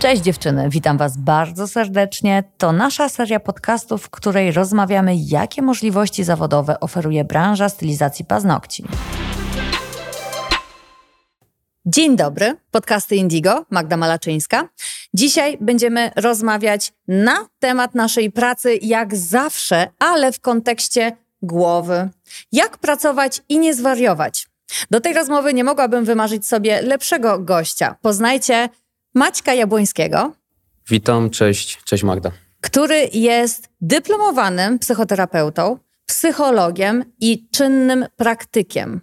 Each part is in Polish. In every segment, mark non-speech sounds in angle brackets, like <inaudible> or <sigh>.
Cześć dziewczyny, witam Was bardzo serdecznie. To nasza seria podcastów, w której rozmawiamy, jakie możliwości zawodowe oferuje branża stylizacji paznokci. Dzień dobry, podcasty Indigo, Magda Malaczyńska. Dzisiaj będziemy rozmawiać na temat naszej pracy, jak zawsze, ale w kontekście głowy. Jak pracować i nie zwariować. Do tej rozmowy nie mogłabym wymarzyć sobie lepszego gościa. Poznajcie Maćka Jabłońskiego. Witam, cześć, cześć Magda. Który jest dyplomowanym psychoterapeutą, psychologiem i czynnym praktykiem.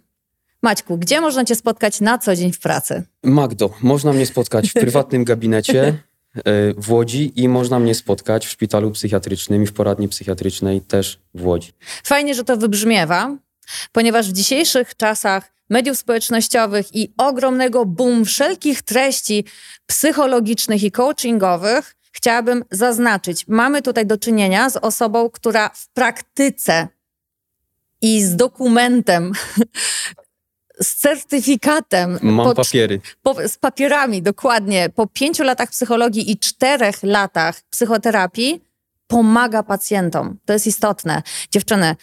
Maćku, gdzie można Cię spotkać na co dzień w pracy? Magdo, można mnie spotkać w prywatnym <laughs> gabinecie e, w Łodzi i można mnie spotkać w szpitalu psychiatrycznym i w poradni psychiatrycznej też w Łodzi. Fajnie, że to wybrzmiewa, ponieważ w dzisiejszych czasach mediów społecznościowych i ogromnego boom wszelkich treści psychologicznych i coachingowych, chciałabym zaznaczyć, mamy tutaj do czynienia z osobą, która w praktyce i z dokumentem <laughs> z certyfikatem. Mam po, papiery. Po, z papierami, dokładnie. Po pięciu latach psychologii i czterech latach psychoterapii pomaga pacjentom. To jest istotne. Dziewczyny,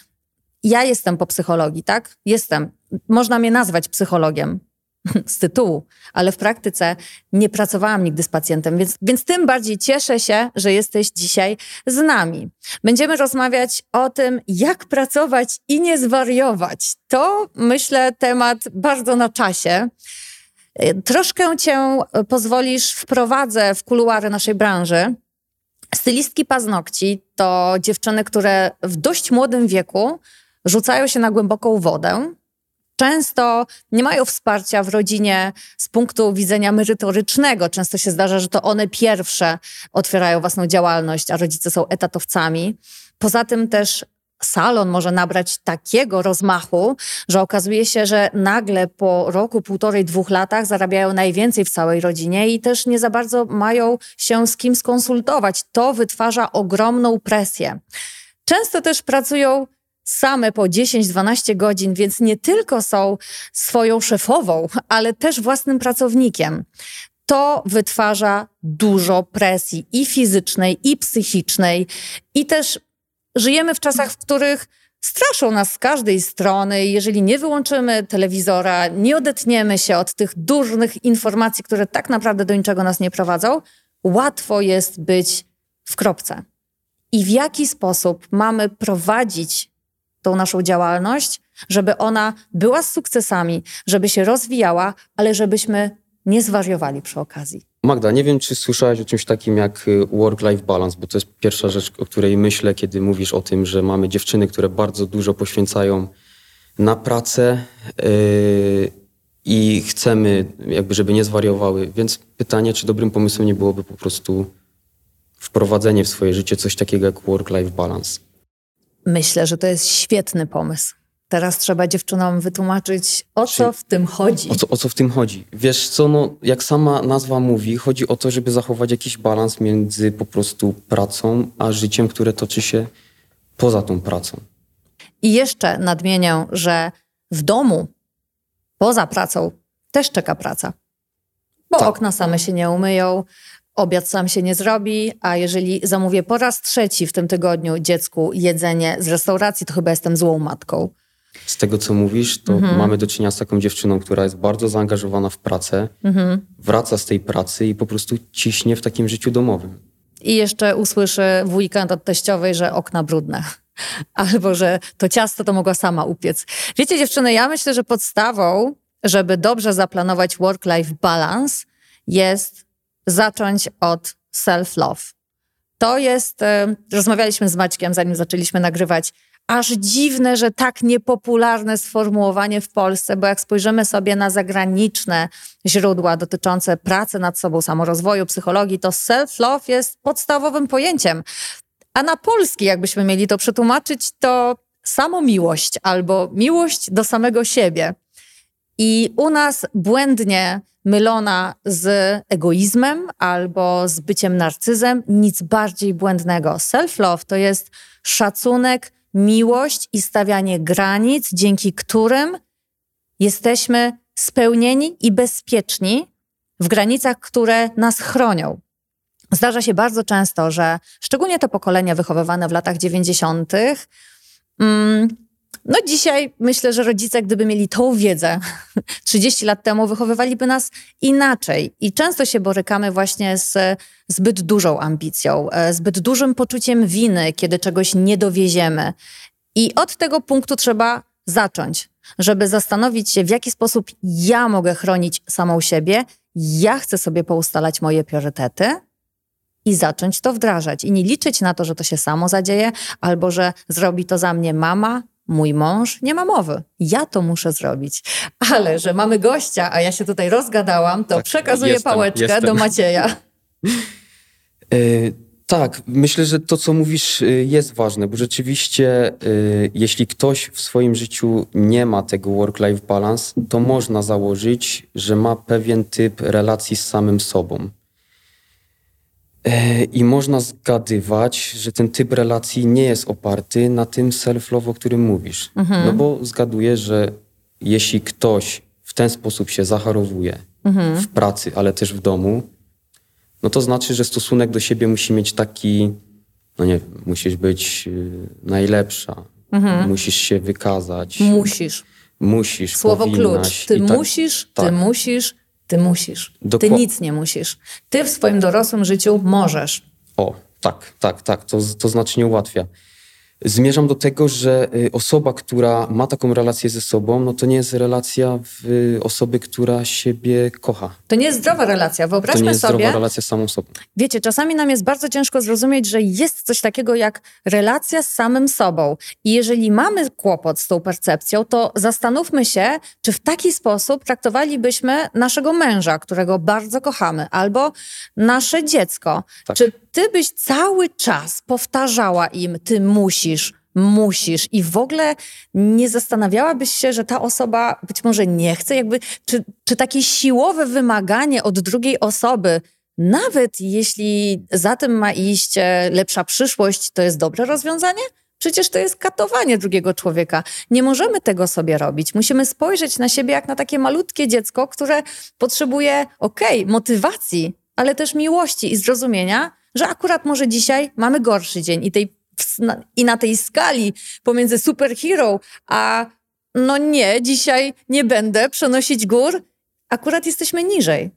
ja jestem po psychologii, tak? Jestem. Można mnie nazwać psychologiem <laughs> z tytułu, ale w praktyce nie pracowałam nigdy z pacjentem, więc, więc tym bardziej cieszę się, że jesteś dzisiaj z nami. Będziemy rozmawiać o tym, jak pracować i nie zwariować. To myślę temat bardzo na czasie. Troszkę cię pozwolisz wprowadzę w kuluary naszej branży. Stylistki paznokci to dziewczyny, które w dość młodym wieku rzucają się na głęboką wodę, często nie mają wsparcia w rodzinie z punktu widzenia merytorycznego. Często się zdarza, że to one pierwsze otwierają własną działalność, a rodzice są etatowcami. Poza tym też salon może nabrać takiego rozmachu, że okazuje się, że nagle po roku, półtorej, dwóch latach zarabiają najwięcej w całej rodzinie i też nie za bardzo mają się z kim skonsultować. To wytwarza ogromną presję. Często też pracują same po 10-12 godzin, więc nie tylko są swoją szefową, ale też własnym pracownikiem. To wytwarza dużo presji i fizycznej, i psychicznej, i też żyjemy w czasach, w których straszą nas z każdej strony. Jeżeli nie wyłączymy telewizora, nie odetniemy się od tych dużych informacji, które tak naprawdę do niczego nas nie prowadzą, łatwo jest być w kropce. I w jaki sposób mamy prowadzić tą naszą działalność, żeby ona była z sukcesami, żeby się rozwijała, ale żebyśmy nie zwariowali przy okazji. Magda, nie wiem, czy słyszałaś o czymś takim jak y, work-life balance, bo to jest pierwsza rzecz, o której myślę, kiedy mówisz o tym, że mamy dziewczyny, które bardzo dużo poświęcają na pracę yy, i chcemy, jakby, żeby nie zwariowały. Więc pytanie, czy dobrym pomysłem nie byłoby po prostu wprowadzenie w swoje życie coś takiego jak work-life balance? Myślę, że to jest świetny pomysł. Teraz trzeba dziewczynom wytłumaczyć, o co w tym chodzi. O co, o co w tym chodzi? Wiesz co, no, jak sama nazwa mówi, chodzi o to, żeby zachować jakiś balans między po prostu pracą, a życiem, które toczy się poza tą pracą. I jeszcze nadmienię, że w domu, poza pracą, też czeka praca. Bo tak. okna same się nie umyją, obiad sam się nie zrobi, a jeżeli zamówię po raz trzeci w tym tygodniu dziecku jedzenie z restauracji, to chyba jestem złą matką. Z tego, co mówisz, to mhm. mamy do czynienia z taką dziewczyną, która jest bardzo zaangażowana w pracę, mhm. wraca z tej pracy i po prostu ciśnie w takim życiu domowym. I jeszcze usłyszy w weekend od teściowej, że okna brudne. <laughs> Albo, że to ciasto to mogła sama upiec. Wiecie, dziewczyny, ja myślę, że podstawą, żeby dobrze zaplanować work-life balance, jest zacząć od self-love. To jest, e, rozmawialiśmy z Maćkiem, zanim zaczęliśmy nagrywać, aż dziwne, że tak niepopularne sformułowanie w Polsce, bo jak spojrzymy sobie na zagraniczne źródła dotyczące pracy nad sobą, samorozwoju, psychologii, to self-love jest podstawowym pojęciem. A na polski, jakbyśmy mieli to przetłumaczyć, to samomiłość albo miłość do samego siebie. I u nas błędnie mylona z egoizmem albo z byciem narcyzem, nic bardziej błędnego. Self-love to jest szacunek, miłość i stawianie granic, dzięki którym jesteśmy spełnieni i bezpieczni w granicach, które nas chronią. Zdarza się bardzo często, że szczególnie te pokolenia wychowywane w latach 90., mm, no dzisiaj myślę, że rodzice, gdyby mieli tą wiedzę <laughs> 30 lat temu, wychowywaliby nas inaczej. I często się borykamy właśnie z zbyt dużą ambicją, e, zbyt dużym poczuciem winy, kiedy czegoś nie dowieziemy. I od tego punktu trzeba zacząć, żeby zastanowić się, w jaki sposób ja mogę chronić samą siebie, ja chcę sobie poustalać moje priorytety i zacząć to wdrażać. I nie liczyć na to, że to się samo zadzieje, albo że zrobi to za mnie mama, mój mąż, nie ma mowy. Ja to muszę zrobić. Ale że mamy gościa, a ja się tutaj rozgadałam, to tak, przekazuję jestem, pałeczkę jestem. do Macieja. Y, <laughs> tak, myślę, że to, co mówisz, y, jest ważne, bo rzeczywiście, y, jeśli ktoś w swoim życiu nie ma tego work-life balance, to można założyć, że ma pewien typ relacji z samym sobą. Y, I można zgadywać, że ten typ relacji nie jest oparty na tym self-love, o którym mówisz. Mhm. No bo zgaduję, że jeśli ktoś w ten sposób się zacharowuje mhm. w pracy, ale też w domu, no to znaczy, że stosunek do siebie musi mieć taki, no nie wiem, musisz być y, najlepsza, mhm. musisz się wykazać. Musisz. Musisz. Słowo klucz. Ty tak, musisz, tak. ty musisz, ty musisz. Ty nic nie musisz. Ty w swoim dorosłym życiu możesz. O, tak, tak, tak. To, to znacznie ułatwia. Zmierzam do tego, że y, osoba, która ma taką relację ze sobą, no to nie jest relacja y, osoby, która siebie kocha. To nie jest zdrowa relacja. Wyobraźmy to nie jest sobie. zdrowa relacja z samą sobą. Wiecie, czasami nam jest bardzo ciężko zrozumieć, że jest coś takiego jak relacja z samym sobą. I jeżeli mamy kłopot z tą percepcją, to zastanówmy się, czy w taki sposób traktowalibyśmy naszego męża, którego bardzo kochamy, albo nasze dziecko. Tak. Czy ty byś cały czas powtarzała im, ty musisz, musisz i w ogóle nie zastanawiałabyś się, że ta osoba być może nie chce, jakby, czy, czy takie siłowe wymaganie od drugiej osoby, nawet jeśli za tym ma iść e, lepsza przyszłość, to jest dobre rozwiązanie? Przecież to jest katowanie drugiego człowieka. Nie możemy tego sobie robić. Musimy spojrzeć na siebie jak na takie malutkie dziecko, które potrzebuje, okej, okay, motywacji, ale też miłości i zrozumienia, że akurat może dzisiaj mamy gorszy dzień i, tej, i na tej skali pomiędzy superhero a no nie, dzisiaj nie będę przenosić gór, akurat jesteśmy niżej.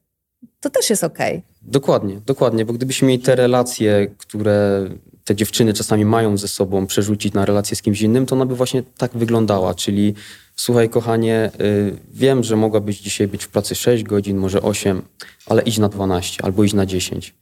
To też jest okej. Okay. Dokładnie, dokładnie, bo gdybyśmy mieli te relacje, które te dziewczyny czasami mają ze sobą, przerzucić na relację z kimś innym, to ona by właśnie tak wyglądała, czyli słuchaj kochanie, y, wiem, że mogłabyś dzisiaj być w pracy 6 godzin, może 8, ale idź na 12 albo idź na 10.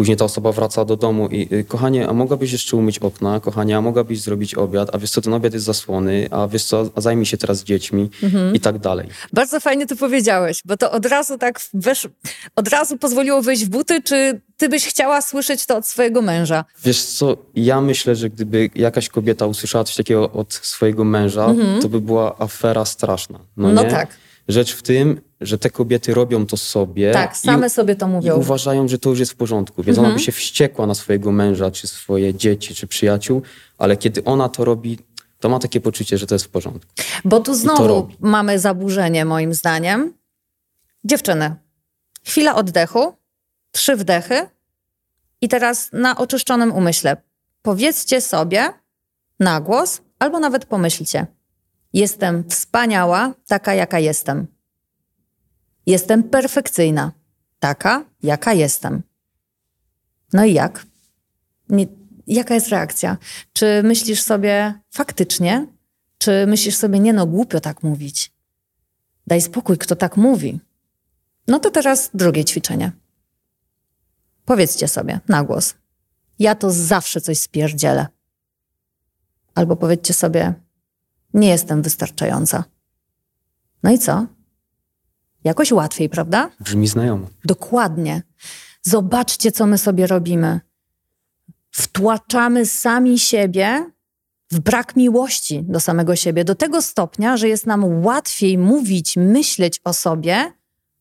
Później ta osoba wraca do domu i y, kochanie, a mogłabyś jeszcze umyć okna, kochanie, a mogłabyś zrobić obiad, a wiesz co, ten obiad jest zasłony, a wiesz co, a zajmij się teraz dziećmi mhm. i tak dalej. Bardzo fajnie to powiedziałeś, bo to od razu tak wesz, od razu pozwoliło wejść w buty, czy ty byś chciała słyszeć to od swojego męża? Wiesz co, ja myślę, że gdyby jakaś kobieta usłyszała coś takiego od swojego męża, mhm. to by była afera straszna. No, no tak. Rzecz w tym, że te kobiety robią to sobie. Tak, same i, sobie to mówią. I uważają, że to już jest w porządku. Więc mhm. ona by się wściekła na swojego męża, czy swoje dzieci, czy przyjaciół, ale kiedy ona to robi, to ma takie poczucie, że to jest w porządku. Bo tu znowu mamy zaburzenie, moim zdaniem. Dziewczyny, chwila oddechu, trzy wdechy i teraz na oczyszczonym umyśle powiedzcie sobie na głos albo nawet pomyślcie. Jestem wspaniała, taka jaka jestem. Jestem perfekcyjna, taka jaka jestem. No i jak? Nie, jaka jest reakcja? Czy myślisz sobie faktycznie, czy myślisz sobie, nie no, głupio tak mówić? Daj spokój, kto tak mówi. No to teraz drugie ćwiczenie. Powiedzcie sobie na głos. Ja to zawsze coś spierdzielę. Albo powiedzcie sobie, nie jestem wystarczająca. No i co? Jakoś łatwiej, prawda? Brzmi znajomo. Dokładnie. Zobaczcie, co my sobie robimy. Wtłaczamy sami siebie w brak miłości do samego siebie, do tego stopnia, że jest nam łatwiej mówić, myśleć o sobie,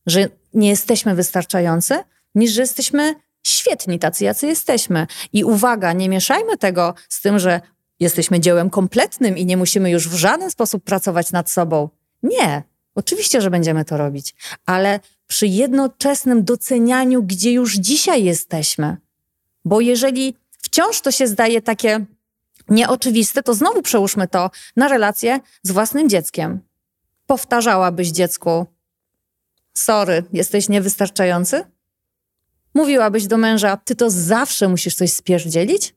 że nie jesteśmy wystarczający, niż że jesteśmy świetni, tacy jacy jesteśmy. I uwaga, nie mieszajmy tego z tym, że jesteśmy dziełem kompletnym i nie musimy już w żaden sposób pracować nad sobą. Nie. Oczywiście, że będziemy to robić, ale przy jednoczesnym docenianiu, gdzie już dzisiaj jesteśmy. Bo jeżeli wciąż to się zdaje takie nieoczywiste, to znowu przełóżmy to na relacje z własnym dzieckiem. Powtarzałabyś dziecku: Sorry, jesteś niewystarczający? Mówiłabyś do męża: Ty to zawsze musisz coś spierdzielić?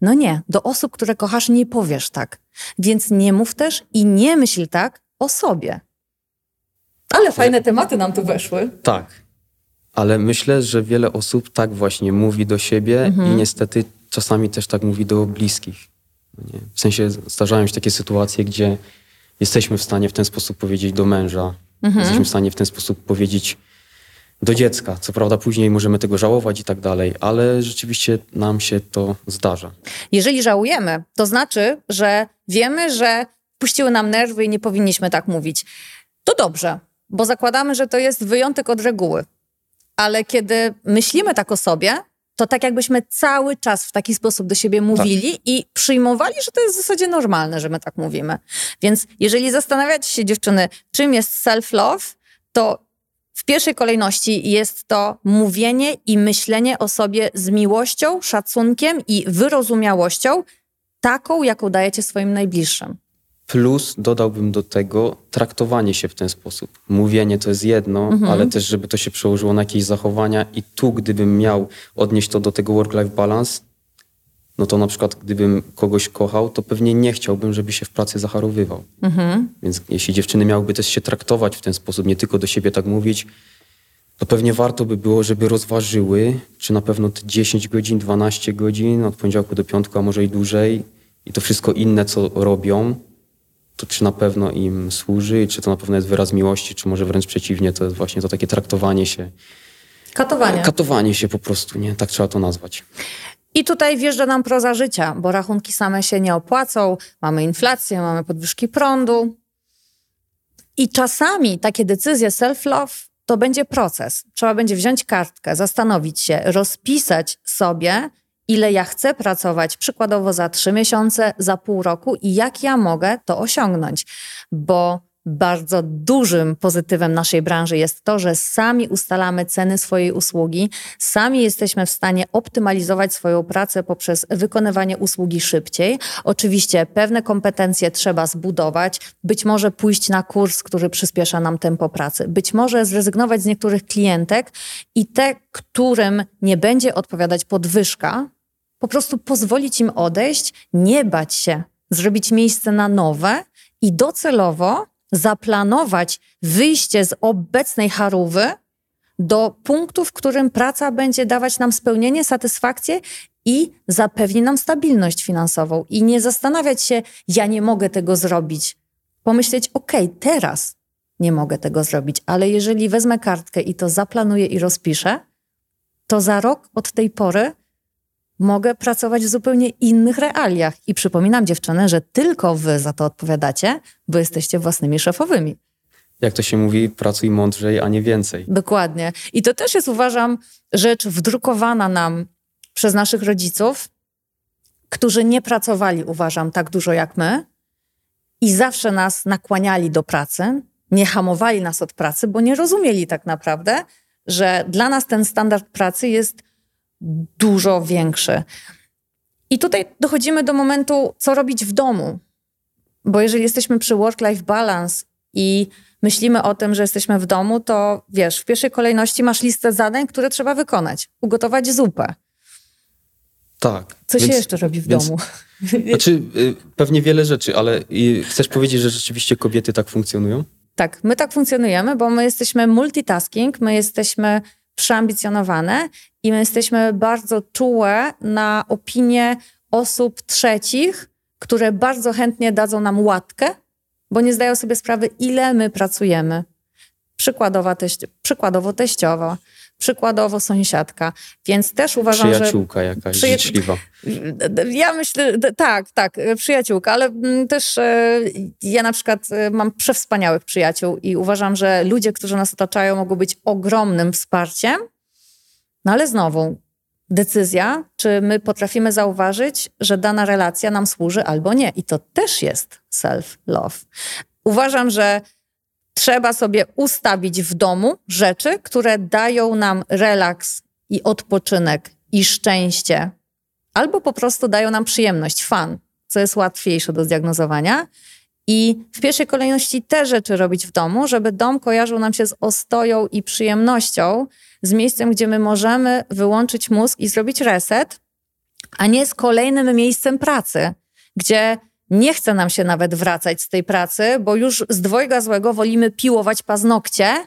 No nie, do osób, które kochasz, nie powiesz tak. Więc nie mów też i nie myśl tak o sobie. Ale fajne tematy nam tu weszły. Tak. Ale myślę, że wiele osób tak właśnie mówi do siebie Mhm. i niestety czasami też tak mówi do bliskich. No nie? W sensie zdarzają się takie sytuacje, gdzie jesteśmy w stanie w ten sposób powiedzieć do męża, Mhm. jesteśmy w stanie w ten sposób powiedzieć do dziecka. Co prawda później możemy tego żałować i tak dalej, ale rzeczywiście nam się to zdarza. Jeżeli żałujemy, to znaczy, że wiemy, że puściły nam nerwy i nie powinniśmy tak mówić. To dobrze, bo zakładamy, że to jest wyjątek od reguły. Ale kiedy myślimy tak o sobie, to tak jakbyśmy cały czas w taki sposób do siebie mówili i przyjmowali, że to jest w zasadzie normalne, że my tak mówimy. Więc jeżeli zastanawiacie się, dziewczyny, czym jest self-love, to w pierwszej kolejności jest to mówienie i myślenie o sobie z miłością, szacunkiem i wyrozumiałością, taką, jaką dajecie swoim najbliższym. Plus dodałbym do tego traktowanie się w ten sposób. Mówienie to jest jedno, Mhm. ale też, żeby to się przełożyło na jakieś zachowania. I tu, gdybym miał odnieść to do tego work-life balance, no to na przykład gdybym kogoś kochał, to pewnie nie chciałbym, żeby się w pracy zacharowywał. Mhm. Więc jeśli dziewczyny miałyby też się traktować w ten sposób, nie tylko do siebie tak mówić, to pewnie warto by było, żeby rozważyły, czy na pewno te 10 godzin, 12 godzin, od poniedziałku do piątku, a może i dłużej, i to wszystko inne, co robią, to czy na pewno im służy, czy to na pewno jest wyraz miłości, czy może wręcz przeciwnie, to jest właśnie to takie traktowanie się, Katowanie. katowanie się po prostu, nie? Tak trzeba to nazwać. I tutaj wjeżdża nam proza życia, bo rachunki same się nie opłacą, mamy inflację, mamy podwyżki prądu. I czasami takie decyzje self-love to będzie proces. Trzeba będzie wziąć kartkę, zastanowić się, rozpisać sobie, ile ja chcę pracować, przykładowo za trzy miesiące, za pół roku i jak ja mogę to osiągnąć. Bo bardzo dużym pozytywem naszej branży jest to, że sami ustalamy ceny swojej usługi, sami jesteśmy w stanie optymalizować swoją pracę poprzez wykonywanie usługi szybciej. Oczywiście pewne kompetencje trzeba zbudować, być może pójść na kurs, który przyspiesza nam tempo pracy, być może zrezygnować z niektórych klientek i te, którym nie będzie odpowiadać podwyżka, po prostu pozwolić im odejść, nie bać się, zrobić miejsce na nowe i docelowo zaplanować wyjście z obecnej charówy do punktu, w którym praca będzie dawać nam spełnienie, satysfakcję i zapewni nam stabilność finansową. I nie zastanawiać się, ja nie mogę tego zrobić. Pomyśleć, okej, teraz nie mogę tego zrobić, ale jeżeli wezmę kartkę i to zaplanuję i rozpiszę, to za rok od tej pory mogę pracować w zupełnie innych realiach. I przypominam dziewczyny, że tylko wy za to odpowiadacie, bo jesteście własnymi szefowymi. Jak to się mówi, pracuj mądrzej, a nie więcej. Dokładnie. I to też jest, uważam, rzecz wdrukowana nam przez naszych rodziców, którzy nie pracowali, uważam, tak dużo jak my i zawsze nas nakłaniali do pracy, nie hamowali nas od pracy, bo nie rozumieli tak naprawdę, że dla nas ten standard pracy jest dużo większy. I tutaj dochodzimy do momentu, co robić w domu. Bo jeżeli jesteśmy przy work-life balance i myślimy o tym, że jesteśmy w domu, to wiesz, w pierwszej kolejności masz listę zadań, które trzeba wykonać. Ugotować zupę. Tak. Co się Więc- jeszcze robi w więc- domu? <laughs> Znaczy, y, pewnie wiele rzeczy, ale chcesz powiedzieć, że rzeczywiście kobiety tak funkcjonują? Tak, my tak funkcjonujemy, bo my jesteśmy multitasking, my jesteśmy przeambicjonowane i my jesteśmy bardzo czułe na opinie osób trzecich, które bardzo chętnie dadzą nam łatkę, bo nie zdają sobie sprawy, ile my pracujemy. Przykładowa teść, przykładowo teściowa, przykładowo sąsiadka. Więc też uważam, że Przyjaciółka jakaś, Przyja- życzliwa. ja myślę, tak, tak, przyjaciółka, ale mm, też e, ja na przykład e, mam przewspaniałych przyjaciół i uważam, że ludzie, którzy nas otaczają, mogą być ogromnym wsparciem. No ale znowu, decyzja, czy my potrafimy zauważyć, że dana relacja nam służy albo nie. I to też jest self-love. Uważam, że Trzeba sobie ustawić w domu rzeczy, które dają nam relaks i odpoczynek i szczęście, albo po prostu dają nam przyjemność, fan, co jest łatwiejsze do zdiagnozowania. I w pierwszej kolejności te rzeczy robić w domu, żeby dom kojarzył nam się z ostoją i przyjemnością, z miejscem, gdzie my możemy wyłączyć mózg i zrobić reset, a nie z kolejnym miejscem pracy, gdzie nie chce nam się nawet wracać z tej pracy, bo już z dwojga złego wolimy piłować paznokcie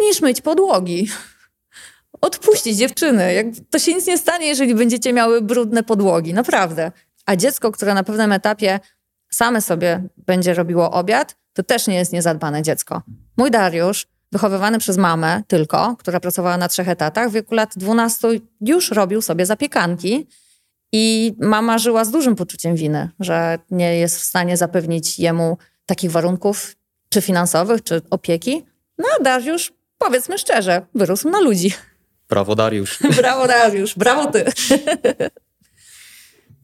niż myć podłogi. <laughs> Odpuścić dziewczyny. To się nic nie stanie, jeżeli będziecie miały brudne podłogi. Naprawdę. A dziecko, które na pewnym etapie same sobie będzie robiło obiad, to też nie jest niezadbane dziecko. Mój Dariusz, wychowywany przez mamę tylko, która pracowała na trzech etatach, w wieku lat 12 już robił sobie zapiekanki i mama żyła z dużym poczuciem winy, że nie jest w stanie zapewnić jemu takich warunków, czy finansowych, czy opieki. No a Dariusz, powiedzmy szczerze, wyrósł na ludzi. <laughs> Brawo Dariusz. <laughs> brawo Dariusz, brawo ty. <laughs>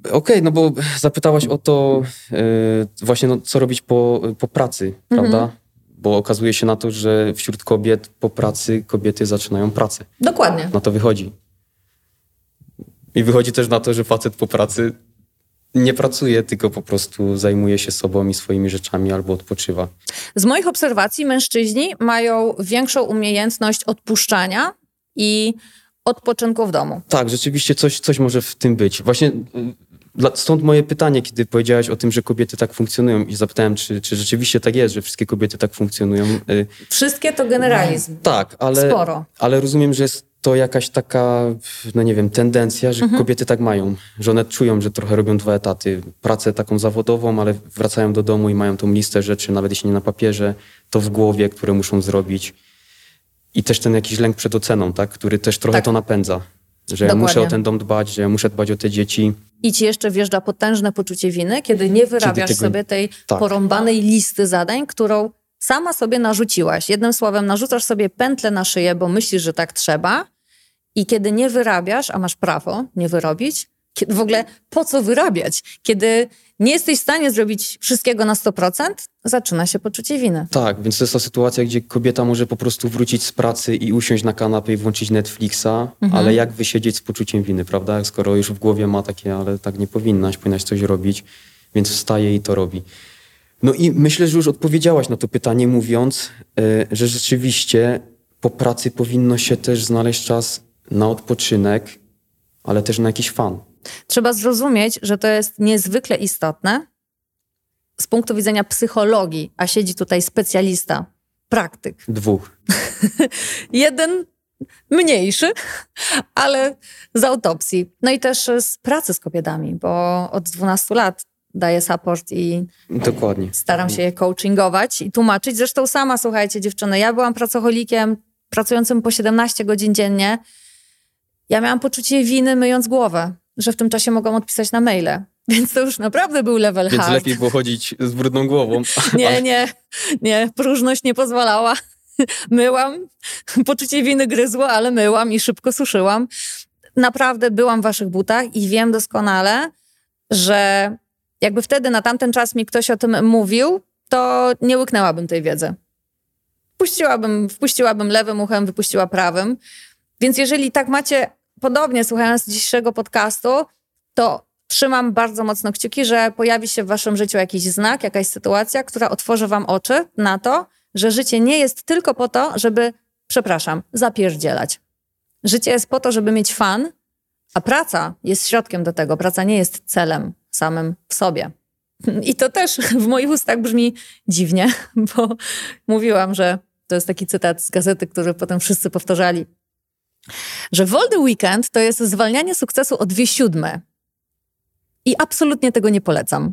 Okej, okay, no bo zapytałaś o to yy, właśnie, no, co robić po, po pracy, prawda? Mhm. Bo okazuje się na to, że wśród kobiet po pracy kobiety zaczynają pracę. Dokładnie. Na to wychodzi. I wychodzi też na to, że facet po pracy nie pracuje, tylko po prostu zajmuje się sobą i swoimi rzeczami albo odpoczywa. Z moich obserwacji mężczyźni mają większą umiejętność odpuszczania i odpoczynku w domu. Tak, rzeczywiście coś, coś może w tym być. Właśnie y, stąd moje pytanie, kiedy powiedziałaś o tym, że kobiety tak funkcjonują i zapytałem, czy, czy rzeczywiście tak jest, że wszystkie kobiety tak funkcjonują. Y, wszystkie to generalizm. Tak, ale, Sporo. ale rozumiem, że jest to jakaś taka, no nie wiem, tendencja, że mhm. kobiety tak mają, że one czują, że trochę robią dwa etaty. Pracę taką zawodową, ale wracają do domu i mają tą listę rzeczy, nawet jeśli nie na papierze, to w głowie, które muszą zrobić. I też ten jakiś lęk przed oceną, tak? który też trochę tak. to napędza. Że Dokładnie. ja muszę o ten dom dbać, że ja muszę dbać o te dzieci. I ci jeszcze wjeżdża potężne poczucie winy, kiedy nie wyrabiasz kiedy tego... sobie tej tak. porąbanej listy zadań, którą sama sobie narzuciłaś. Jednym słowem, narzucasz sobie pętlę na szyję, bo myślisz, że tak trzeba. I kiedy nie wyrabiasz, a masz prawo nie wyrobić, kiedy w ogóle po co wyrabiać? Kiedy nie jesteś w stanie zrobić wszystkiego na 100%, zaczyna się poczucie winy. Tak, więc to jest ta sytuacja, gdzie kobieta może po prostu wrócić z pracy i usiąść na kanapie i włączyć Netflixa, mhm. ale jak wysiedzieć z poczuciem winy, prawda? Skoro już w głowie ma takie, ale tak nie powinnaś, powinnaś coś robić, więc wstaje i to robi. No i myślę, że już odpowiedziałaś na to pytanie, mówiąc, yy, że rzeczywiście po pracy powinno się też znaleźć czas na odpoczynek, ale też na jakiś fan. Trzeba zrozumieć, że to jest niezwykle istotne z punktu widzenia psychologii, a siedzi tutaj specjalista, praktyk. Dwóch. <laughs> Jeden mniejszy, <laughs> ale z autopsji. No i też z pracy z kobietami, bo od 12 lat daję support i Dokładnie. staram się je coachingować i tłumaczyć. Zresztą sama, słuchajcie dziewczyny, ja byłam pracocholikiem pracującym po 17 godzin dziennie. Ja miałam poczucie winy myjąc głowę że w tym czasie mogłam odpisać na maile. <laughs> Więc to już naprawdę był level Więc hard. lepiej było chodzić z brudną głową. <laughs> Nie, nie, nie. Próżność nie pozwalała. <laughs> Myłam. Poczucie winy gryzło, ale myłam i szybko suszyłam. Naprawdę byłam w waszych butach i wiem doskonale, że jakby wtedy na tamten czas mi ktoś o tym mówił, to nie łyknęłabym tej wiedzy. Puściłabym, wpuściłabym lewym uchem, wypuściła prawym. Więc jeżeli tak macie podobnie słuchając dzisiejszego podcastu, to trzymam bardzo mocno kciuki, że pojawi się w waszym życiu jakiś znak, jakaś sytuacja, która otworzy wam oczy na to, że życie nie jest tylko po to, żeby, przepraszam, zapierdzielać. Życie jest po to, żeby mieć fan, a praca jest środkiem do tego. Praca nie jest celem samym w sobie. I to też w moich ustach brzmi dziwnie, bo mówiłam, że to jest taki cytat z gazety, który potem wszyscy powtarzali że Wolny Weekend to jest zwalnianie sukcesu o dwie siódme. I absolutnie tego nie polecam.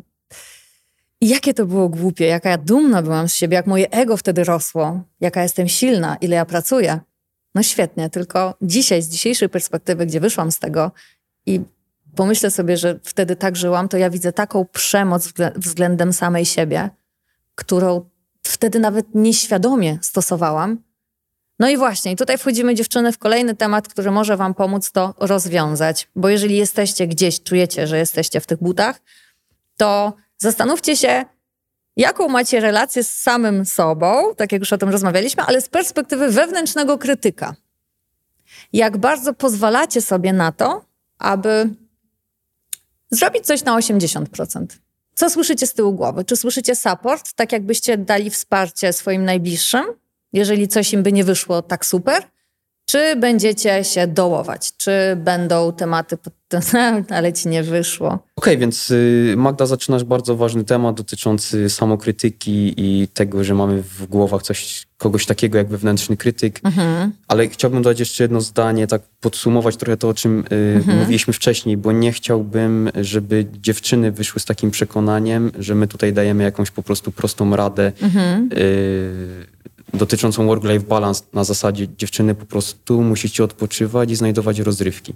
I jakie to było głupie, jaka ja dumna byłam z siebie, jak moje ego wtedy rosło, jaka jestem silna, ile ja pracuję. No świetnie, tylko dzisiaj, z dzisiejszej perspektywy, gdzie wyszłam z tego i pomyślę sobie, że wtedy tak żyłam, to ja widzę taką przemoc względem samej siebie, którą wtedy nawet nieświadomie stosowałam, no i właśnie, tutaj wchodzimy dziewczyny w kolejny temat, który może Wam pomóc to rozwiązać. Bo jeżeli jesteście gdzieś, czujecie, że jesteście w tych butach, to zastanówcie się, jaką macie relację z samym sobą, tak jak już o tym rozmawialiśmy, ale z perspektywy wewnętrznego krytyka. Jak bardzo pozwalacie sobie na to, aby zrobić coś na 80%. Co słyszycie z tyłu głowy? Czy słyszycie support, tak jakbyście dali wsparcie swoim najbliższym, jeżeli coś im by nie wyszło tak super? Czy będziecie się dołować? Czy będą tematy pod <laughs> ale ci nie wyszło? Okej, okay, więc y, Magda zaczynasz bardzo ważny temat dotyczący samokrytyki i tego, że mamy w głowach coś, kogoś takiego jak wewnętrzny krytyk. Mhm. Ale chciałbym dodać jeszcze jedno zdanie, tak podsumować trochę to, o czym y, mhm. mówiliśmy wcześniej, bo nie chciałbym, żeby dziewczyny wyszły z takim przekonaniem, że my tutaj dajemy jakąś po prostu prostą radę. Mhm. Y, dotyczącą work-life balance na zasadzie dziewczyny po prostu musicie odpoczywać i znajdować rozrywki.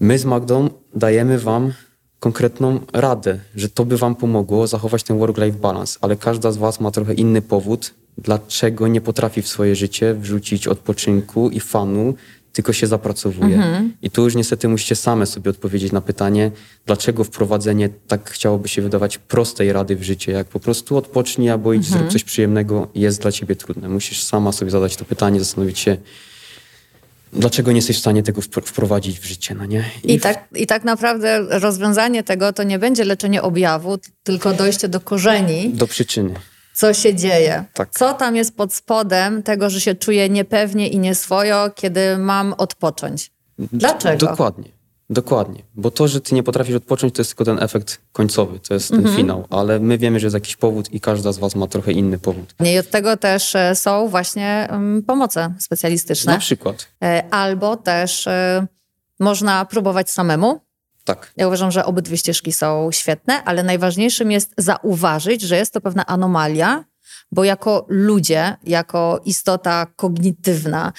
My z Magdą dajemy wam konkretną radę, że to by wam pomogło zachować ten work-life balance, ale każda z was ma trochę inny powód, dlaczego nie potrafi w swoje życie wrzucić odpoczynku i fanu, tylko się zapracowuje. Mhm. I tu już niestety musicie same sobie odpowiedzieć na pytanie, dlaczego wprowadzenie tak chciałoby się wydawać prostej rady w życie, jak po prostu odpocznij albo idź mhm. zrób coś przyjemnego, jest dla ciebie trudne. Musisz sama sobie zadać to pytanie, zastanowić się, dlaczego nie jesteś w stanie tego wprowadzić w życie, no nie? I, I tak, I tak naprawdę rozwiązanie tego to nie będzie leczenie objawu, tylko dojście do korzeni. Do przyczyny co się dzieje. Tak. Co tam jest pod spodem tego, że się czuję niepewnie i nieswojo, kiedy mam odpocząć. Dlaczego? Dokładnie. Dokładnie, bo to, że ty nie potrafisz odpocząć, to jest tylko ten efekt końcowy, to jest ten mhm. finał, ale my wiemy, że jest jakiś powód i każda z was ma trochę inny powód. I od tego też e, są właśnie um, pomoce specjalistyczne. Na przykład. E, albo też e, można próbować samemu, tak. Ja uważam, że obydwie ścieżki są świetne, ale najważniejszym jest zauważyć, że jest to pewna anomalia, bo jako ludzie, jako istota kognitywna,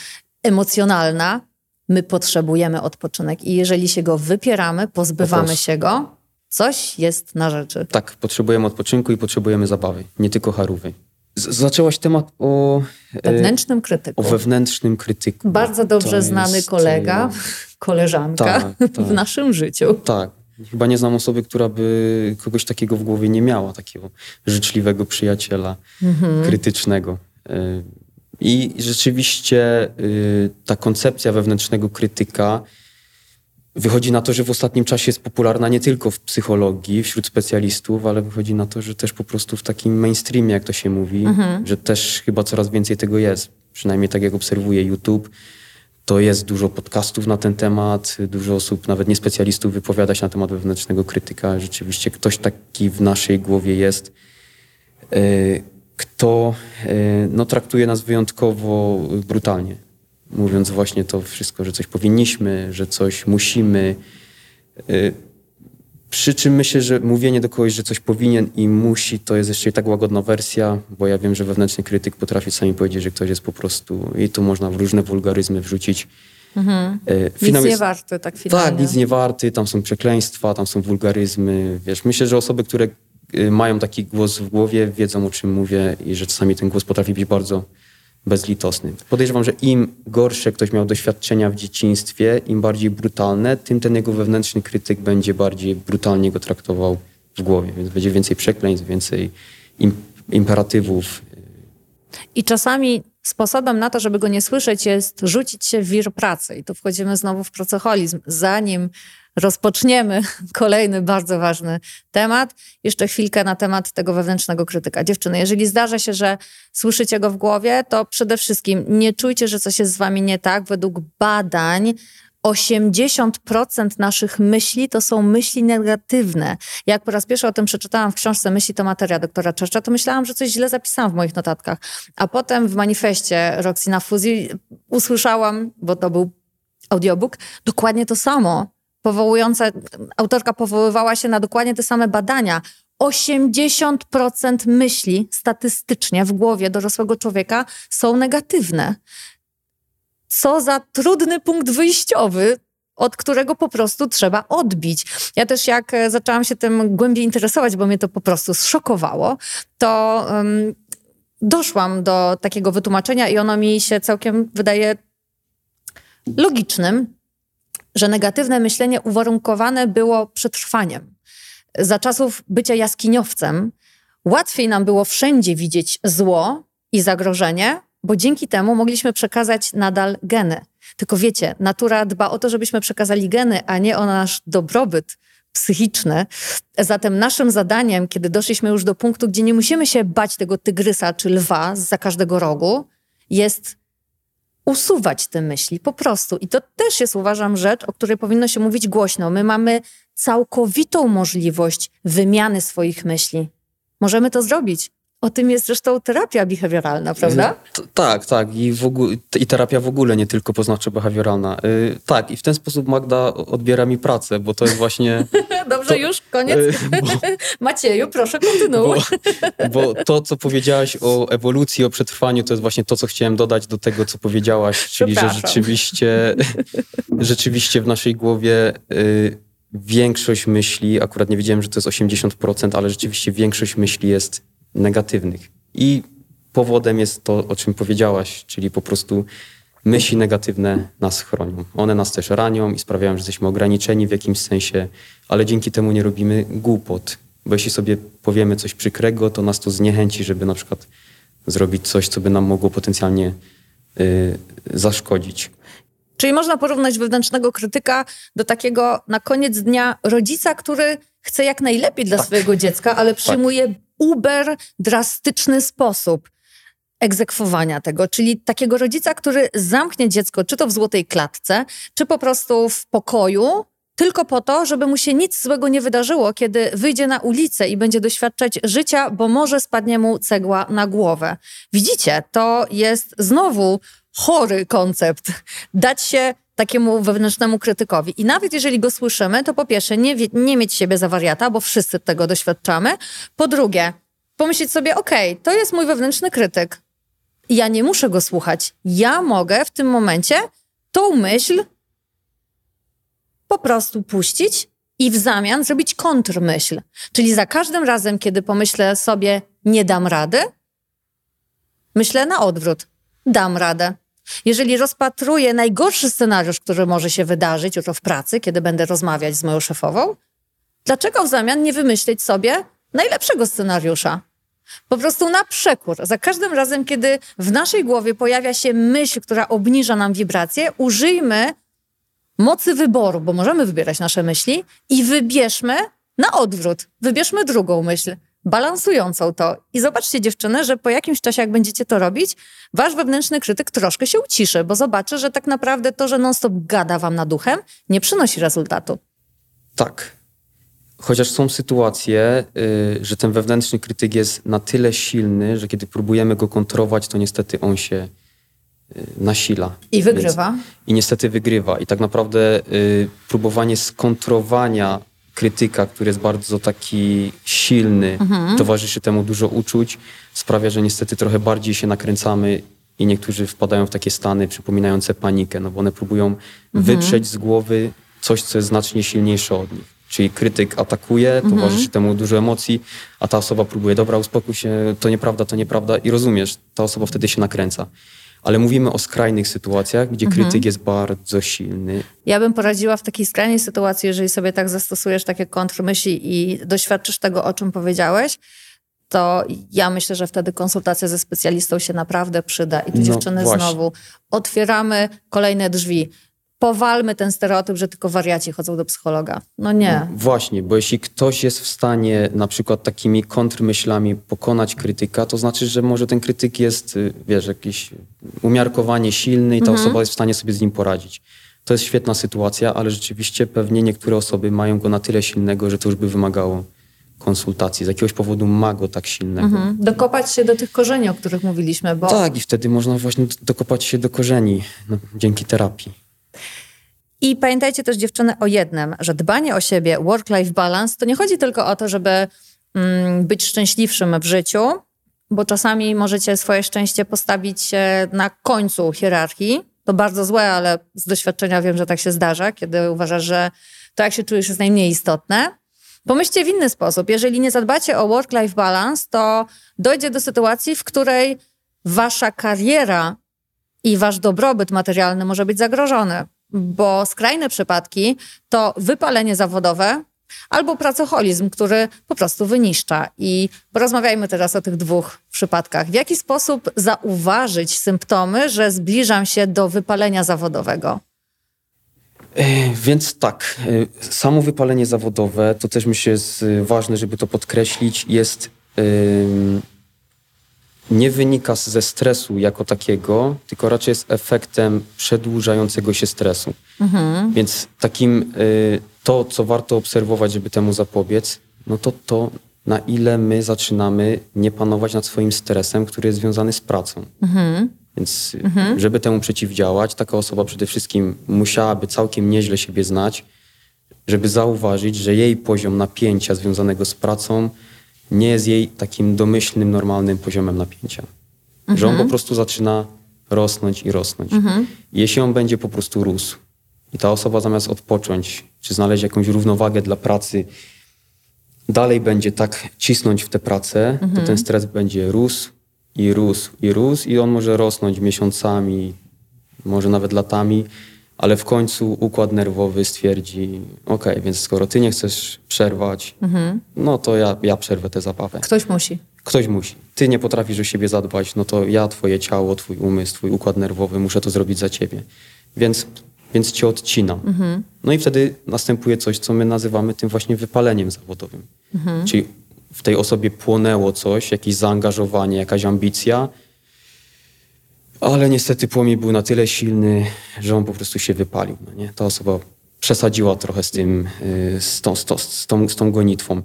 emocjonalna, my potrzebujemy odpoczynek i jeżeli się go wypieramy, pozbywamy się go, coś jest na rzeczy. Tak, potrzebujemy odpoczynku i potrzebujemy zabawy, nie tylko harówy. Zaczęłaś temat o e, wewnętrznym krytyku. O wewnętrznym krytyku. Bardzo dobrze to znany jest... kolega, <laughs> koleżanka tak, tak. w naszym życiu. Tak. Chyba nie znam osoby, która by kogoś takiego w głowie nie miała, takiego życzliwego przyjaciela, mhm. krytycznego. E, I rzeczywiście e, ta koncepcja wewnętrznego krytyka Wychodzi na to, że w ostatnim czasie jest popularna nie tylko w psychologii, wśród specjalistów, ale wychodzi na to, że też po prostu w takim mainstreamie, jak to się mówi, mhm. że też chyba coraz więcej tego jest. Przynajmniej tak jak obserwuję YouTube, to jest dużo podcastów na ten temat, dużo osób, nawet nie specjalistów, wypowiada się na temat wewnętrznego krytyka. Rzeczywiście ktoś taki w naszej głowie jest, e, kto e, no, traktuje nas wyjątkowo brutalnie mówiąc właśnie to wszystko, że coś powinniśmy, że coś musimy. Y, przy czym myślę, że mówienie do kogoś, że coś powinien i musi, to jest jeszcze i tak łagodna wersja, bo ja wiem, że wewnętrzny krytyk potrafi sami powiedzieć, że ktoś jest po prostu i tu można w różne wulgaryzmy wrzucić. Mhm. Y, nic jest, nie warty, tak finalnie. Tak, nic nie warty, tam są przekleństwa, tam są wulgaryzmy, wiesz. Myślę, że osoby, które y, mają taki głos w głowie, wiedzą o czym mówię i że czasami ten głos potrafi być bardzo bezlitosny. Podejrzewam, że im gorsze ktoś miał doświadczenia w dzieciństwie, im bardziej brutalne, tym ten jego wewnętrzny krytyk będzie bardziej brutalnie go traktował w głowie. Więc będzie więcej przekleństw, więcej imperatywów. I czasami sposobem na to, żeby go nie słyszeć, jest rzucić się w wir pracy. I tu wchodzimy znowu w pracoholizm. Zanim rozpoczniemy <laughs> kolejny bardzo ważny temat. Jeszcze chwilkę na temat tego wewnętrznego krytyka. Dziewczyny, jeżeli zdarza się, że słyszycie go w głowie, to przede wszystkim nie czujcie, że coś jest z wami nie tak. Według badań 80% naszych myśli to są myśli negatywne. Jak po raz pierwszy o tym przeczytałam w książce Myśli to materia doktora Czeszcza, to myślałam, że coś źle zapisałam w moich notatkach. A potem w manifestie Roxy na fuzji usłyszałam, bo to był audiobook, dokładnie to samo powołująca, autorka powoływała się na dokładnie te same badania. 80% myśli statystycznie w głowie dorosłego człowieka są negatywne. Co za trudny punkt wyjściowy, od którego po prostu trzeba odbić. Ja też jak e, zaczęłam się tym głębiej interesować, bo mnie to po prostu zszokowało, to um, doszłam do takiego wytłumaczenia i ono mi się całkiem wydaje logicznym że negatywne myślenie uwarunkowane było przetrwaniem. Za czasów bycia jaskiniowcem łatwiej nam było wszędzie widzieć zło i zagrożenie, bo dzięki temu mogliśmy przekazać nadal geny. Tylko wiecie, natura dba o to, żebyśmy przekazali geny, a nie o nasz dobrobyt psychiczny. Zatem naszym zadaniem, kiedy doszliśmy już do punktu, gdzie nie musimy się bać tego tygrysa czy lwa za każdego rogu, jest usuwać te myśli po prostu. I to też jest, uważam, rzecz, o której powinno się mówić głośno. My mamy całkowitą możliwość wymiany swoich myśli. Możemy to zrobić. O tym jest zresztą terapia behawioralna, prawda? T tak, tak. I, w ogóle, I terapia w ogóle, nie tylko poznawczo behawioralna. Yy, tak, i w ten sposób Magda odbiera mi pracę, bo to jest właśnie... <laughs> Dobrze, to, już, koniec. Yy, bo, <laughs> Macieju, proszę kontynuuj. Bo, bo, to, co powiedziałaś o ewolucji, o przetrwaniu, to jest właśnie to, co chciałem dodać do tego, co powiedziałaś, czyli że rzeczywiście, <laughs> rzeczywiście w naszej głowie... Yy, większość myśli, akurat nie wiedziałem, że to jest 80%, ale rzeczywiście większość myśli jest negatywnych. I powodem jest to, o czym powiedziałaś, czyli po prostu myśli negatywne nas chronią. One nas też ranią i sprawiają, że jesteśmy ograniczeni w jakimś sensie, ale dzięki temu nie robimy głupot. Bo jeśli sobie powiemy coś przykrego, to nas to zniechęci, żeby na przykład zrobić coś, co by nam mogło potencjalnie y, zaszkodzić. Czyli można porównać wewnętrznego krytyka do takiego na koniec dnia rodzica, który chce jak najlepiej dla tak. swojego dziecka, ale tak. przyjmuje tak uber drastyczny sposób egzekwowania tego, czyli takiego rodzica, który zamknie dziecko czy to w złotej klatce, czy po prostu w pokoju, tylko po to, żeby mu się nic złego nie wydarzyło, kiedy wyjdzie na ulicę i będzie doświadczać życia, bo może spadnie mu cegła na głowę. Widzicie, to jest znowu chory koncept. Dać się takiemu wewnętrznemu krytykowi. I nawet jeżeli go słyszymy, to po pierwsze nie, nie mieć siebie za wariata, bo wszyscy tego doświadczamy. Po drugie, pomyśleć sobie, okej, okay, to jest mój wewnętrzny krytyk. Ja nie muszę go słuchać. Ja mogę w tym momencie tą myśl po prostu puścić i w zamian zrobić kontrmyśl. Czyli za każdym razem, kiedy pomyślę sobie, nie dam rady, myślę na odwrót. Dam radę. Jeżeli rozpatruję najgorszy scenariusz, który może się wydarzyć jutro w pracy, kiedy będę rozmawiać z moją szefową, dlaczego w zamian nie wymyślić sobie najlepszego scenariusza? Po prostu na przekór. Za każdym razem, kiedy w naszej głowie pojawia się myśl, która obniża nam wibracje, użyjmy mocy wyboru, bo możemy wybierać nasze myśli i wybierzmy na odwrót. Wybierzmy drugą myśl balansującą to. I zobaczcie dziewczyny, że po jakimś czasie, jak będziecie to robić, wasz wewnętrzny krytyk troszkę się uciszy, bo zobaczy, że tak naprawdę to, że non-stop gada wam nad duchem, nie przynosi rezultatu. Tak. Chociaż są sytuacje, yy, że ten wewnętrzny krytyk jest na tyle silny, że kiedy próbujemy go kontrolować, to niestety on się yy, nasila. I wygrywa. Więc, I niestety wygrywa. I tak naprawdę yy, próbowanie skontrowania krytyka, który jest bardzo taki silny, mhm. towarzyszy temu dużo uczuć, sprawia, że niestety trochę bardziej się nakręcamy i niektórzy wpadają w takie stany przypominające panikę, no bo one próbują mhm. wyprzeć z głowy coś, co jest znacznie silniejsze od nich. Czyli krytyk atakuje, mhm. towarzyszy temu dużo emocji, a ta osoba próbuje, dobra, uspokój się, to nieprawda, to nieprawda i rozumiesz, ta osoba wtedy się nakręca ale mówimy o skrajnych sytuacjach, gdzie mhm. krytyk jest bardzo silny. Ja bym poradziła w takiej skrajnej sytuacji, jeżeli sobie tak zastosujesz takie kontrmyśli i doświadczysz tego, o czym powiedziałeś, to ja myślę, że wtedy konsultacja ze specjalistą się naprawdę przyda. I tu no, dziewczyny właśnie. znowu otwieramy kolejne drzwi powalmy ten stereotyp, że tylko wariaci chodzą do psychologa. No nie. No, właśnie, bo jeśli ktoś jest w stanie na przykład takimi kontrmyślami pokonać krytyka, to znaczy, że może ten krytyk jest, y, wiesz, jakiś umiarkowanie silny i ta mhm. osoba jest w stanie sobie z nim poradzić. To jest świetna sytuacja, ale rzeczywiście pewnie niektóre osoby mają go na tyle silnego, że to już by wymagało konsultacji. Z jakiegoś powodu ma go tak silnego. Mhm. Dokopać się do tych korzeni, o których mówiliśmy. Bo... Tak, i wtedy można właśnie dokopać się do korzeni no, dzięki terapii. I pamiętajcie też dziewczyny o jednym, że dbanie o siebie, work-life balance, to nie chodzi tylko o to, żeby mm, być szczęśliwszym w życiu, bo czasami możecie swoje szczęście postawić na końcu hierarchii. To bardzo złe, ale z doświadczenia wiem, że tak się zdarza, kiedy uważasz, że to, jak się czujesz, jest najmniej istotne. Pomyślcie w inny sposób. Jeżeli nie zadbacie o work-life balance, to dojdzie do sytuacji, w której wasza kariera i wasz dobrobyt materialny może być zagrożony bo skrajne przypadki to wypalenie zawodowe, albo pracoholizm, który po prostu wyniszcza. I porozmawiajmy teraz o tych dwóch przypadkach. W jaki sposób zauważyć symptomy, że zbliżam się do wypalenia zawodowego? E, więc tak, e, samo wypalenie zawodowe, to też myślę jest e, ważne, żeby to podkreślić, jest nie wynika ze stresu jako takiego, tylko raczej jest efektem przedłużającego się stresu. Mhm. Więc takim to, co warto obserwować, żeby temu zapobiec, no to to, na ile my zaczynamy nie panować nad swoim stresem, który jest związany z pracą. Mhm. Więc mhm. żeby temu przeciwdziałać, taka osoba przede wszystkim musiałaby całkiem nieźle siebie znać, żeby zauważyć, że jej poziom napięcia związanego z pracą nie jest jej takim domyślnym, normalnym poziomem napięcia. Mhm. Że on po prostu zaczyna rosnąć i rosnąć. Mhm. Jeśli on będzie po prostu rósł i ta osoba zamiast odpocząć, czy znaleźć jakąś równowagę dla pracy, dalej będzie tak cisnąć w tę pracę, to ten stres będzie rósł, i rósł, i rósł, i on może rosnąć miesiącami, może nawet latami, ale w końcu układ nerwowy stwierdzi, ok, więc skoro ty nie chcesz przerwać, mhm. no to ja, ja przerwę tę zabawę. Ktoś musi. Ktoś musi. Ty nie potrafisz o siebie zadbać, no to ja, twoje ciało, twój umysł, twój układ nerwowy, muszę to zrobić za ciebie. Więc, więc cię odcinam. Mhm. No i wtedy następuje coś, co my nazywamy tym właśnie wypaleniem zawodowym. Mhm. Czyli w tej osobie płonęło coś, jakieś zaangażowanie, jakaś ambicja, ale niestety płomień był na tyle silny, że on po prostu się wypalił. No nie? Ta osoba przesadziła trochę z tym, y, z tą, z tą, z tą, z tą gonitwą.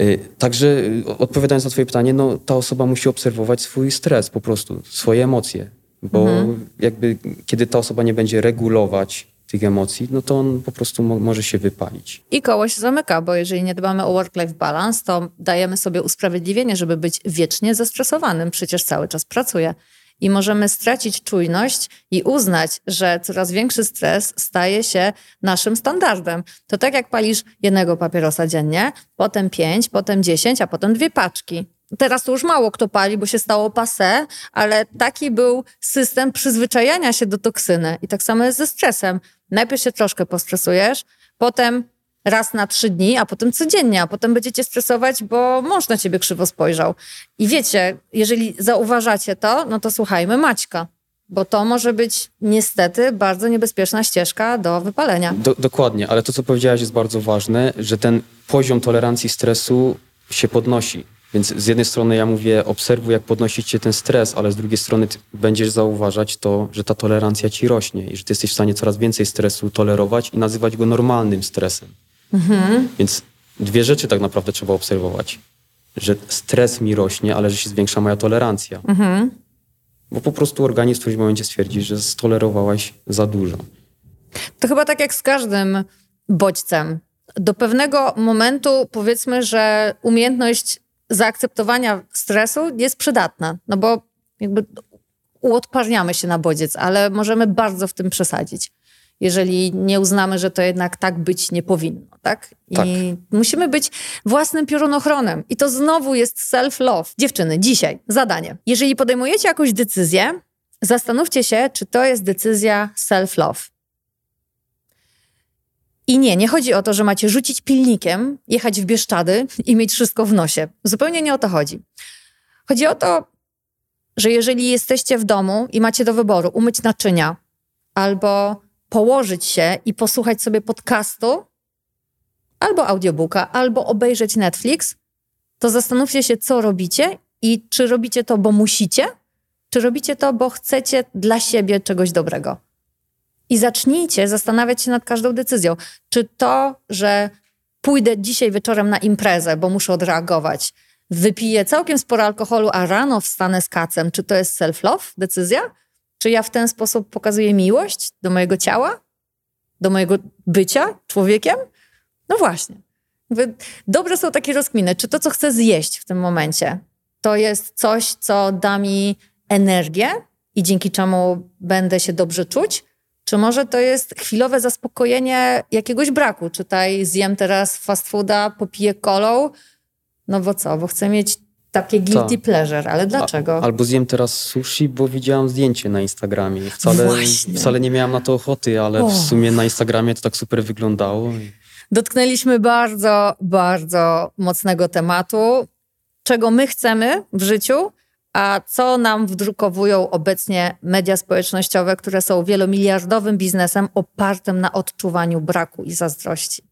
Y, także y, odpowiadając na twoje pytanie, no, ta osoba musi obserwować swój stres po prostu, swoje emocje, bo mhm. jakby kiedy ta osoba nie będzie regulować tych emocji, no to on po prostu mo może się wypalić. I koło się zamyka, bo jeżeli nie dbamy o work-life balance, to dajemy sobie usprawiedliwienie, żeby być wiecznie zestresowanym. Przecież cały czas pracuję. I możemy stracić czujność i uznać, że coraz większy stres staje się naszym standardem. To tak jak palisz jednego papierosa dziennie, potem pięć, potem dziesięć, a potem dwie paczki. Teraz to już mało kto pali, bo się stało pase, ale taki był system przyzwyczajania się do toksyny. I tak samo jest ze stresem. Najpierw się troszkę postresujesz, potem raz na trzy dni, a potem codziennie, a potem będziecie stresować, bo mąż na ciebie krzywo spojrzał. I wiecie, jeżeli zauważacie to, no to słuchajmy Maćka. Bo to może być niestety bardzo niebezpieczna ścieżka do wypalenia. Do, dokładnie, ale to, co powiedziałaś, jest bardzo ważne, że ten poziom tolerancji stresu się podnosi. Więc z jednej strony ja mówię, obserwuj, jak podnosić się ten stres, ale z drugiej strony będziesz zauważać to, że ta tolerancja ci rośnie i że ty jesteś w stanie coraz więcej stresu tolerować i nazywać go normalnym stresem. Mhm. Więc dwie rzeczy tak naprawdę trzeba obserwować. Że stres mi rośnie, ale że się zwiększa moja tolerancja. Mhm. Bo po prostu organizm w którymś momencie stwierdzi, że stolerowałaś za dużo. To chyba tak jak z każdym bodźcem. Do pewnego momentu powiedzmy, że umiejętność zaakceptowania stresu jest przydatna, no bo jakby uodparniamy się na bodziec, ale możemy bardzo w tym przesadzić, jeżeli nie uznamy, że to jednak tak być nie powinno, tak? I tak. musimy być własnym piorunochronem. I to znowu jest self-love. Dziewczyny, dzisiaj zadanie. Jeżeli podejmujecie jakąś decyzję, zastanówcie się, czy to jest decyzja self-love. I nie, nie chodzi o to, że macie rzucić pilnikiem, jechać w Bieszczady i mieć wszystko w nosie. Zupełnie nie o to chodzi. Chodzi o to, że jeżeli jesteście w domu i macie do wyboru umyć naczynia albo położyć się i posłuchać sobie podcastu, albo audiobooka, albo obejrzeć Netflix, to zastanówcie się, co robicie i czy robicie to, bo musicie, czy robicie to, bo chcecie dla siebie czegoś dobrego. I zacznijcie zastanawiać się nad każdą decyzją. Czy to, że pójdę dzisiaj wieczorem na imprezę, bo muszę odreagować, wypiję całkiem sporo alkoholu, a rano wstanę z kacem, czy to jest self-love, decyzja? Czy ja w ten sposób pokazuję miłość do mojego ciała? Do mojego bycia człowiekiem? No właśnie. Dobre są takie rozkminy. Czy to, co chcę zjeść w tym momencie, to jest coś, co da mi energię i dzięki czemu będę się dobrze czuć? Czy może to jest chwilowe zaspokojenie jakiegoś braku? Czytaj, zjem teraz fast fooda, popiję kolą, no bo co, bo chcę mieć takie guilty pleasure, ale dlaczego? A, albo zjem teraz sushi, bo widziałam zdjęcie na Instagramie. Wcale, wcale nie miałam na to ochoty, ale w sumie na Instagramie to tak super wyglądało. Dotknęliśmy bardzo, bardzo mocnego tematu, czego my chcemy w życiu, a co nam wdrukowują obecnie media społecznościowe, które są wielomiliardowym biznesem opartym na odczuwaniu braku i zazdrości.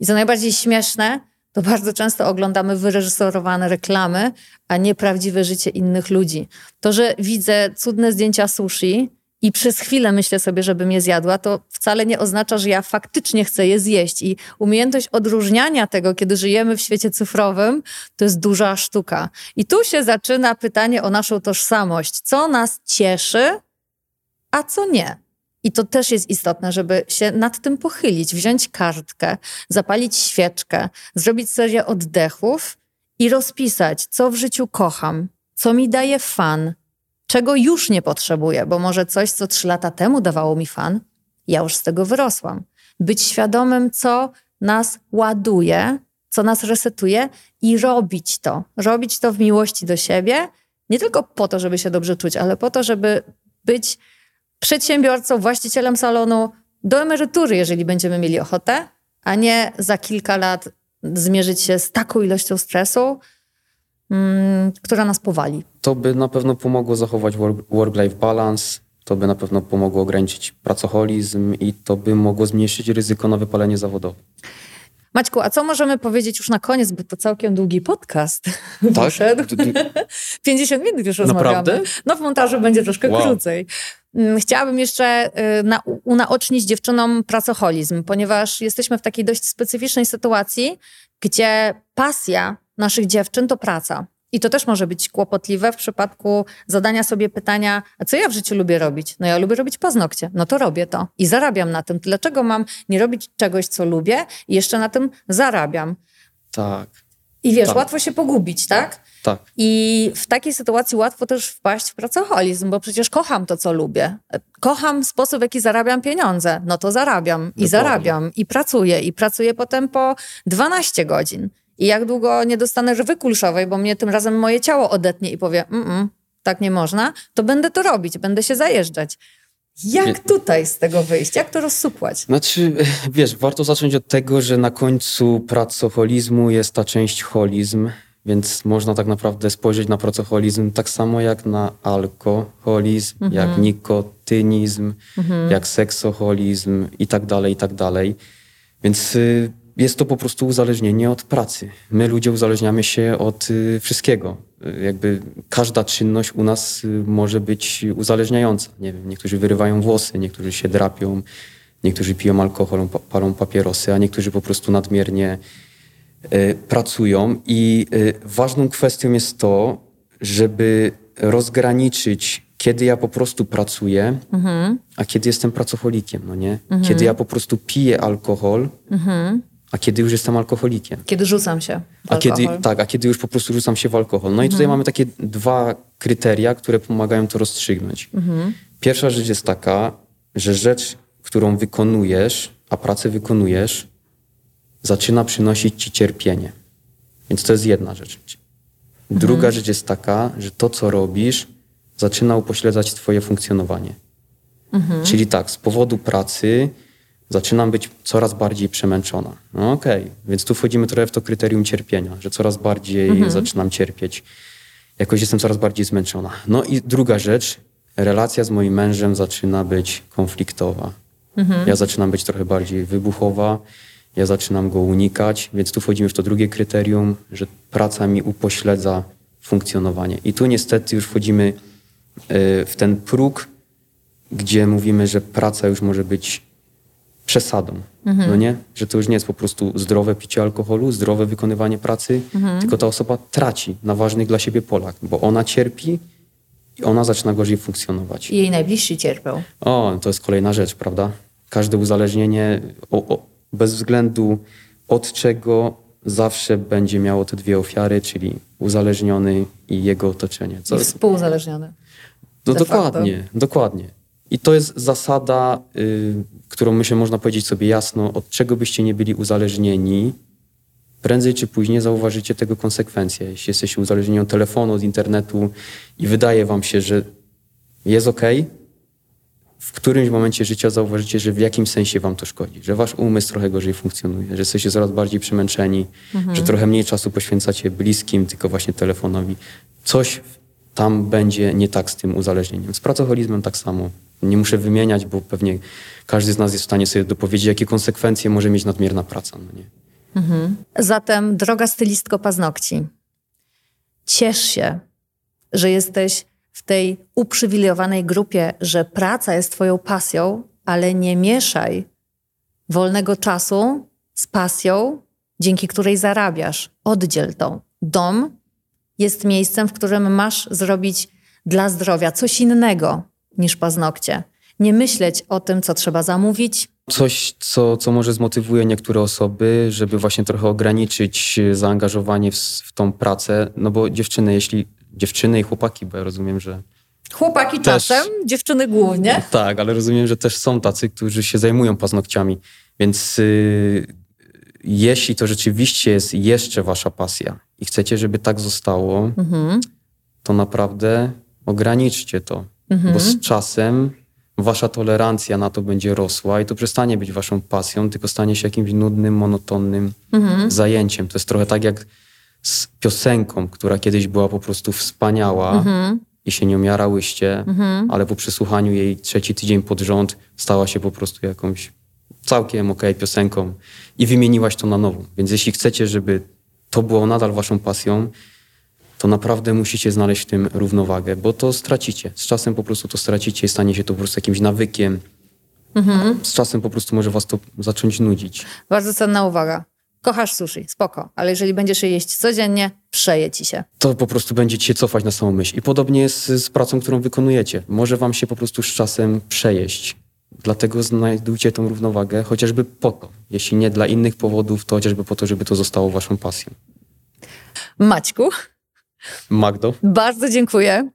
I co najbardziej śmieszne, to bardzo często oglądamy wyreżyserowane reklamy, a nie prawdziwe życie innych ludzi. To, że widzę cudne zdjęcia sushi i przez chwilę myślę sobie, żebym je zjadła, to wcale nie oznacza, że ja faktycznie chcę je zjeść. I umiejętność odróżniania tego, kiedy żyjemy w świecie cyfrowym, to jest duża sztuka. I tu się zaczyna pytanie o naszą tożsamość. Co nas cieszy, a co nie? I to też jest istotne, żeby się nad tym pochylić, wziąć kartkę, zapalić świeczkę, zrobić serię oddechów i rozpisać, co w życiu kocham, co mi daje fan, czego już nie potrzebuję, bo może coś, co trzy lata temu dawało mi fan, ja już z tego wyrosłam. Być świadomym, co nas ładuje, co nas resetuje i robić to. Robić to w miłości do siebie, nie tylko po to, żeby się dobrze czuć, ale po to, żeby być przedsiębiorcą, właścicielem salonu do emerytury, jeżeli będziemy mieli ochotę, a nie za kilka lat zmierzyć się z taką ilością stresu, mm, która nas powali. To by na pewno pomogło zachować work-life balance, to by na pewno pomogło ograniczyć pracoholizm i to by mogło zmniejszyć ryzyko na wypalenie zawodowe. Maćku, a co możemy powiedzieć już na koniec, bo to całkiem długi podcast tak? <laughs> wyszedł. 50 <laughs> minut już rozmawiamy. Naprawdę? No w montażu będzie troszkę wow. krócej. Mm, chciałabym jeszcze y, na, unaocznić dziewczynom pracoholizm, ponieważ jesteśmy w takiej dość specyficznej sytuacji, gdzie pasja naszych dziewczyn to praca. I to też może być kłopotliwe w przypadku zadania sobie pytania, a co ja w życiu lubię robić? No ja lubię robić paznokcie, no to robię to i zarabiam na tym. Dlaczego mam nie robić czegoś, co lubię i jeszcze na tym zarabiam? Tak. I wiesz, tak. łatwo się pogubić, tak? Tak. I w takiej sytuacji łatwo też wpaść w pracoholizm, bo przecież kocham to, co lubię. Kocham sposób, w jaki zarabiam pieniądze. No to zarabiam i Dokładnie. zarabiam i pracuję i pracuję potem po 12 godzin. I jak długo nie dostanę żywy kulszowej, bo mnie tym razem moje ciało odetnie i powie, mm, tak nie można, to będę to robić, będę się zajeżdżać. Jak tutaj z tego wyjść? Jak to rozsupłać? Znaczy, wiesz, warto zacząć od tego, że na końcu pracoholizmu jest ta część holizm, więc można tak naprawdę spojrzeć na pracoholizm tak samo jak na alkoholizm, mhm. jak nikotynizm, mhm. jak seksoholizm i tak dalej, i tak dalej. Więc y, jest to po prostu uzależnienie od pracy. My ludzie uzależniamy się od y, wszystkiego. Y, jakby każda czynność u nas y, może być uzależniająca. Nie wiem, niektórzy wyrywają włosy, niektórzy się drapią, niektórzy piją alkohol, palą papierosy, a niektórzy po prostu nadmiernie pracują. I ważną kwestią jest to, żeby rozgraniczyć kiedy ja po prostu pracuję, mhm. a kiedy jestem pracocholikiem, no nie? Mhm. Kiedy ja po prostu piję alkohol, mhm a kiedy już jestem alkoholikiem. Kiedy rzucam się. W a kiedy, tak, a kiedy już po prostu rzucam się w alkohol. No i tutaj mhm. mamy takie dwa kryteria, które pomagają to rozstrzygnąć. Mhm. Pierwsza rzecz jest taka, że rzecz, którą wykonujesz, a pracę wykonujesz, zaczyna przynosić ci cierpienie. Więc to jest jedna rzecz. Druga mhm. rzecz jest taka, że to, co robisz, zaczyna upośledzać twoje funkcjonowanie. Mhm. Czyli tak, z powodu pracy zaczynam być coraz bardziej przemęczona. No okej, okay. więc tu wchodzimy trochę w to kryterium cierpienia, że coraz bardziej mhm. zaczynam cierpieć. Jakoś jestem coraz bardziej zmęczona. No i druga rzecz, relacja z moim mężem zaczyna być konfliktowa. Mhm. Ja zaczynam być trochę bardziej wybuchowa, ja zaczynam go unikać, więc tu wchodzimy w to drugie kryterium, że praca mi upośledza funkcjonowanie. I tu niestety już wchodzimy y, w ten próg, gdzie mówimy, że praca już może być przesadą. Mhm. No nie? Że to już nie jest po prostu zdrowe picie alkoholu, zdrowe wykonywanie pracy, mhm. tylko ta osoba traci na ważnych dla siebie polach, bo ona cierpi i ona zaczyna gorzej funkcjonować. I jej najbliżsi cierpią. O, to jest kolejna rzecz, prawda? Każde uzależnienie, o, o, bez względu od czego, zawsze będzie miało te dwie ofiary, czyli uzależniony i jego otoczenie. Co... I współuzależniony. No dokładnie, facto. dokładnie. I to jest zasada, y, którą myślę można powiedzieć sobie jasno, od czego byście nie byli uzależnieni, prędzej czy później zauważycie tego konsekwencje. Jeśli jesteście uzależnieni od telefonu, od internetu i wydaje wam się, że jest ok, w którymś momencie życia zauważycie, że w jakimś sensie wam to szkodzi, że wasz umysł trochę gorzej funkcjonuje, że jesteście coraz bardziej przemęczeni, Mhm. że trochę mniej czasu poświęcacie bliskim, tylko właśnie telefonowi. Coś tam będzie nie tak z tym uzależnieniem. Z pracoholizmem tak samo. Nie muszę wymieniać, bo pewnie każdy z nas jest w stanie sobie dopowiedzieć, jakie konsekwencje może mieć nadmierna praca. No nie? Zatem, droga stylistko paznokci, ciesz się, że jesteś w tej uprzywilejowanej grupie, że praca jest twoją pasją, ale nie mieszaj wolnego czasu z pasją, dzięki której zarabiasz. Oddziel to. Dom jest miejscem, w którym masz zrobić dla zdrowia coś innego niż paznokcie. Nie myśleć o tym, co trzeba zamówić, Coś, co, co może zmotywuje niektóre osoby, żeby właśnie trochę ograniczyć zaangażowanie w, w tą pracę. No bo dziewczyny, jeśli dziewczyny i chłopaki, bo ja rozumiem, że Chłopaki Też. czasem, dziewczyny głównie. Tak, ale rozumiem, że też są tacy, którzy się zajmują paznokciami. Więc y, jeśli to rzeczywiście jest jeszcze wasza pasja i chcecie, żeby tak zostało, Mhm. to naprawdę ograniczcie to. Bo z czasem wasza tolerancja na to będzie rosła i to przestanie być waszą pasją, tylko stanie się jakimś nudnym, monotonnym zajęciem. To jest trochę tak jak z piosenką, która kiedyś była po prostu wspaniała i się nią jarałyście, ale po przesłuchaniu jej trzeci tydzień pod rząd stała się po prostu jakąś całkiem okej piosenką i wymieniłaś to na nową. Więc jeśli chcecie, żeby to było nadal waszą pasją, to naprawdę musicie znaleźć w tym równowagę, bo to stracicie. Z czasem po prostu to stracicie i stanie się to po prostu jakimś nawykiem. Z czasem po prostu może was to zacząć nudzić. Bardzo cenna uwaga. Kochasz sushi, spoko, ale jeżeli będziesz je jeść codziennie, przeje ci się. To po prostu będziecie się cofać na samą myśl. I podobnie jest z, z pracą, którą wykonujecie. Może wam się po prostu z czasem przejeść. Dlatego znajdujcie tą równowagę, chociażby po to. Jeśli nie dla innych powodów, to chociażby po to, żeby to zostało waszą pasją. Maćku, Magdo? bardzo dziękuję.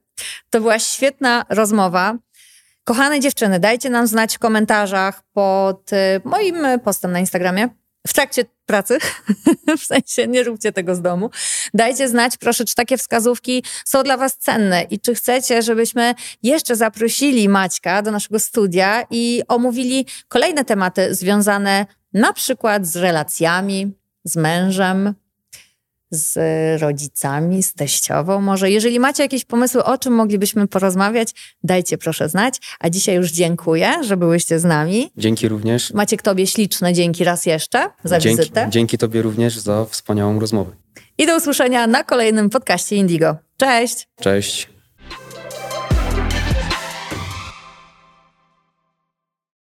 To była świetna rozmowa. Kochane dziewczyny, dajcie nam znać w komentarzach pod y, moim postem na Instagramie. W trakcie pracy, <laughs> w sensie nie róbcie tego z domu. Dajcie znać, proszę, czy takie wskazówki są dla Was cenne i czy chcecie, żebyśmy jeszcze zaprosili Maćka do naszego studia i omówili kolejne tematy związane na przykład z relacjami, z mężem, z rodzicami, z teściową może. Jeżeli macie jakieś pomysły, o czym moglibyśmy porozmawiać, dajcie proszę znać. A dzisiaj już dziękuję, że byłyście z nami. Dzięki również. Macie Tobie śliczne dzięki raz jeszcze za Dzięki, wizytę. dzięki tobie również za wspaniałą rozmowę. I do usłyszenia na kolejnym podcaście Indigo. Cześć! Cześć.